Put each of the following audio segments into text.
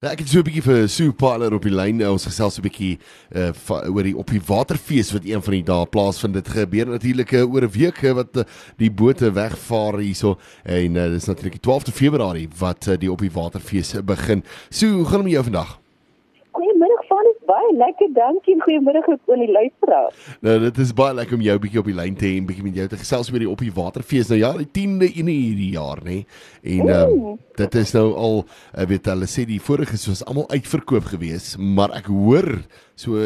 Ja, ek het so 'n bietjie vir Sue Parler op die lyn. Ons gesels 'n bietjie uh oor die op die waterfees wat een van die dae plaasvind. Dit gebeur natuurlik uh, oor 'n week uh, wat uh, die bote wegvaar hierso en uh, dis natuurlik die 12de Februarie wat uh, die op die waterfees begin. Sue, hoe gaan dit met jou vandag? Baie lekker, dankie en goeiemôre ook aan die luisteraars. Nou, dit is baie lekker om jou bietjie op die lyn te hê en bietjie met jou te gesels oor die op die waterfees. Nou ja, die 10de in hierdie jaar, nê. En um, dit is nou al, ek weet hulle sê die vorige was almal uitverkoop geweest, maar ek hoor so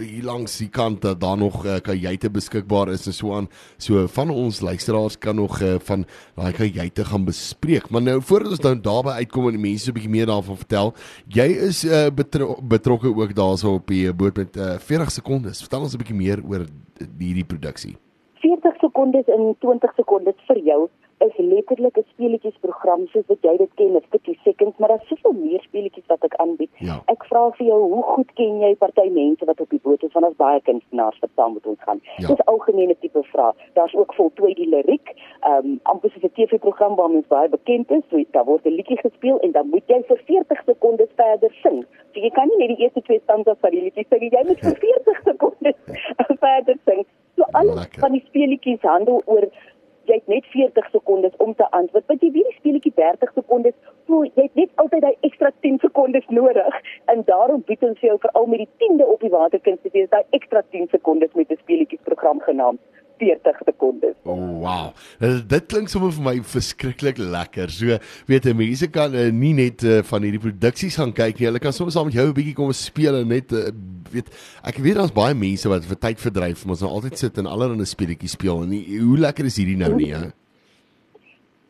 hier langs die kant dat daar nog uh, kajuite beskikbaar is en so aan. So van ons luisteraars kan nog uh, van daai kajuite gaan bespreek. Maar nou voordat ons dan daarby uitkom en die mense 'n bietjie meer daarvan vertel, jy is uh, betro betrokke ook daarso op die boot met uh, 40 sekondes. Vertel ons 'n bietjie meer oor hierdie produksie. 40 sekondes in 20 sekondes vir jou is letterlik 'n speletjiesprogram soos wat jy dit ken, 50 seconds, maar daar's soveel meer speletjies wat ek aanbied. Ja. Ek vra vir jou, hoe goed ken jy party mense wat op die boot is van ons baie kunstenaars wat saam met ons gaan? Ja. Dis algemene tipe vrae. Daar's ook voltooi die liriek, ehm um, amper soos 'n TV-program waar mens baie bekend is, so daar word 'n liedjie gespeel en dan moet jy vir 40 sekondes verder sing. So jy kan nie net die eerste twee stanza van die liedjie sing, jy moet vir 40 sekondes verder sing. So alles Lekker. van die speletjies handel oor jy net 40 sekondes om te antwoord. Want jy weet die speletjie 30 sekondes, so jy het net altyd daai ekstra 10 sekondes nodig. En daarom bied ons jou veral met die 10de op die waterkunste wees daai ekstra 10 sekondes met 'n speletjiesprogram genaamd 40 sekondes. O, oh, wow. Uh, dit klink sommer vir my verskriklik lekker. So, weet jy, mense kan uh, nie net uh, van hierdie produksies gaan kyk nie. Hulle kan soms saam met jou 'n bietjie kom speel en net uh, weet ek weet daar's baie mense wat vir tyd verdryf, maar ons nou altyd sit en allerlei speletjies speel en nie, hoe lekker is hierdie nou nie, hè?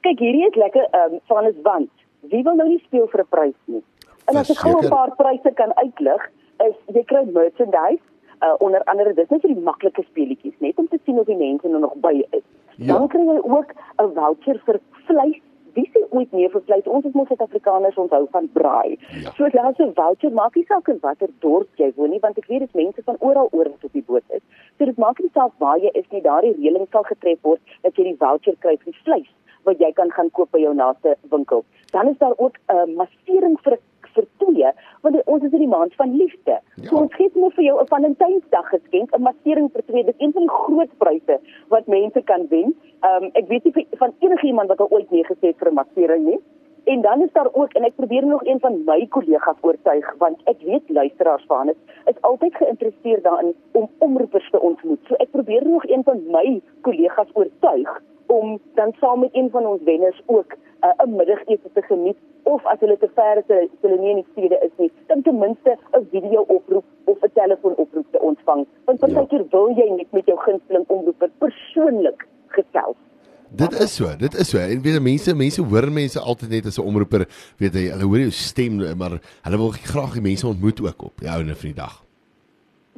Kyk, hierdie is lekker ehm um, van is want wie wil nou nie speel vir 'n prys nie? En as ek gou 'n paar pryse kan uitlig, is jy kry merchandise uh, onder andere dis net vir die maklike speletjies net om te sien of die mense nou nog by is. Ja. Dan kry jy ook 'n voucher vir vleis. Wie sê ooit meer vir vleis? Ons is mos Suid-Afrikaners onthou van braai. Ja. So daar's 'n voucher, maak nie saak in watter dorp jy woon nie, want ek weet dit mense van oral oor wat op die boot is. So dit maak nie saak waar jy is nie, daardie reëling sal getref word dat jy die voucher kry vir vleis wat jy kan gaan koop by jou naaste winkel. Dan is daar ook 'n uh, massering vir 'n vir twee, want ons is in die maand van liefde. Ja. So ons gee net vir jou 'n Valentynsdag geskenk, 'n massering vir twee. Dit is een van die groot pryse wat mense kan wen. Ehm um, ek weet nie van enige iemand wat al ooit nee gesê het vir 'n massering nie. En dan is daar ook en ek probeer nog een van my kollegas oortuig want ek weet luisteraars van dit is altyd geïnteresseerd daarin om omroepers te ontmoet. So ek probeer nog een van my kollegas oortuig om dan saam met een van ons wenners ook uh, 'n middagete te geniet of as hulle te ver is, hulle nie in die stede is nie, dan ten minste 'n video oproep of 'n telefoonoproep te ontvang. Want partykeer ja. wil jy net met jou gunsteling omroeper persoonlik gesels. Dit is so, dit is so. En weet mense, mense hoor mense altyd net as 'n omroeper, weet jy, hulle hoor jou stem, maar hulle wil graag die mense ontmoet ook op die ouene van die dag.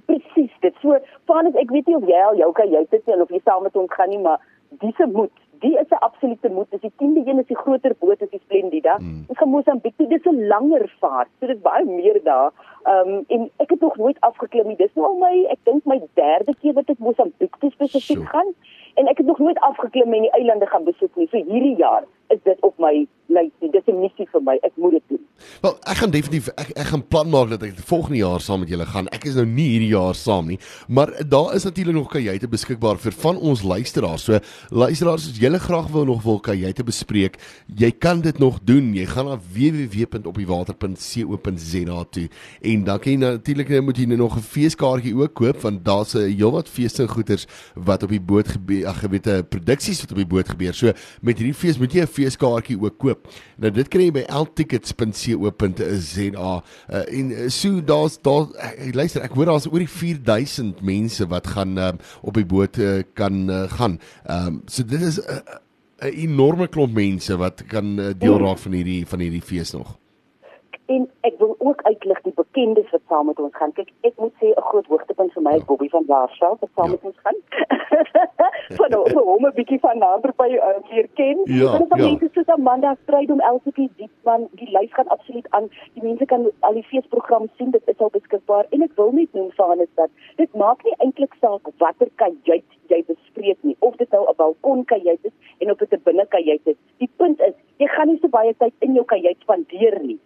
Presies, dit so, van ek weet nie of jy al jou kan jy dit of jy saam met ons gaan nie, maar dis 'n moed die is 'n absolute moed. Dis die 10de een is die groter boot as die Splendida. Mm. Ons gaan Mosambiek toe. Dis 'n langer vaart. So dit baie meer daar. Ehm um, en ek het nog nooit afgeklim nie. Dis nou al my ek dink my derde keer wat ek Mosambiek toe spesifiek gaan en ek het nog nooit afgeklim en die eilande gaan besoek nie. So hierdie jaar is dit op my lys nie. Dis 'n missie vir my. Ek moet dit doen. Wel, ek gaan definitief ek ek gaan plan maak dat ek volgende jaar saam met julle gaan. Ek is nou nie hierdie jaar saam nie, maar daar is natuurlik nog kajuite beskikbaar vir van ons luisteraars. So luisteraars, as julle graag wil nog wil kajuite bespreek, jy kan dit nog doen. Jy gaan na www.opdiewater.co.za toe en dan kan jy natuurlik nou moet jy nou nog 'n feeskaartjie ook koop want daar's 'n heelwat feeste en goeders wat op die boot gebeur, ag, weet 'n produksies wat op die boot gebeur. So met hierdie fees moet jy 'n feeskaartjie ook koop. Nou dit kry jy by ltickets.co.za uh, en uh, so daar's daar uh, luister ek hoor daar's oor die 4000 mense wat gaan uh, op die boot uh, kan uh, gaan. Ehm um, so dit is 'n uh, uh, enorme klomp mense wat kan uh, deel raak van hierdie van hierdie fees nog. En ek wil ook uitlig die bekendes wat saam met ons gaan. Kyk, ek moet sê 'n groot hoogtepunt vir my is ja. Bobby van Warsaw wat saam ja. met ons gaan. van nou hom 'n bietjie van nader by uh, leer ken. Ja, en dan ja. mense soos Amanda stryd om Elsie Diepman, die lys gaan absoluut aan. Die mense kan al die feesprogram sien, dit is al beskikbaar en ek wil net noem van is dat dit maak nie eintlik saak watter kajuit jy bespreek nie of dit nou 'n balkon kajuit is en of dit 'n binnekajuit is. Die punt is, jy gaan nie so baie tyd in jou kajuit spandeer nie.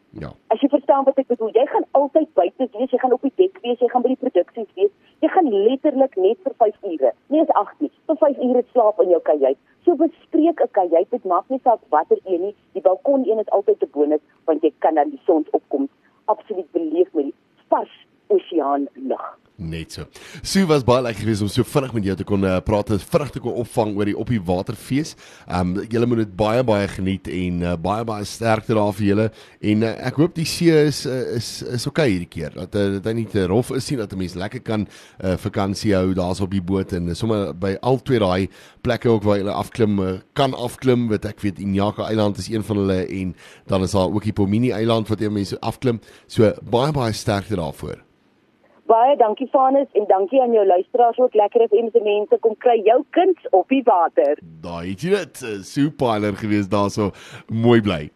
As jy verstaan wat ek bedoel, jy gaan altyd buite wees, jy gaan op die dek wees, jy gaan by die produksies wees. Jy gaan letterlik net vir 5 ure, nie eens 8 nie, vir 5 ure slaap in jou kajuit. So bespreek 'n kajuit, dit maak nie saak watter een nie, die balkon een is altyd 'n bonus want jy kan dan die sonsopkoms absoluut beleef met die vars oseaan lug. Net so. Sue was baie lekker geweest om so vinnig met jou te kon uh, praat, vinnig te kon opvang oor die op die waterfees. Ehm um, julle moet dit baie baie geniet en uh, baie baie sterkte daar vir julle en uh, ek hoop die see is uh, is is oukei okay hierdie keer. Dat uh, dit nie te rof is nie dat 'n mens lekker kan uh, vakansie hou daar's op die boot en sommer by al twee daai plekke ook waar jy afklim kan afklim, weet ek weet Inyaka Eiland is een van hulle en dan is daar ook die Pomini Eiland wat jy mense afklim. So baie baie sterkte daarvoor. Baie dankie Vanus en dankie aan jou luisteraars ook lekker as mense mense kom kry jou kind op die water. Daai dit, super gewees daarso. Mooi bly.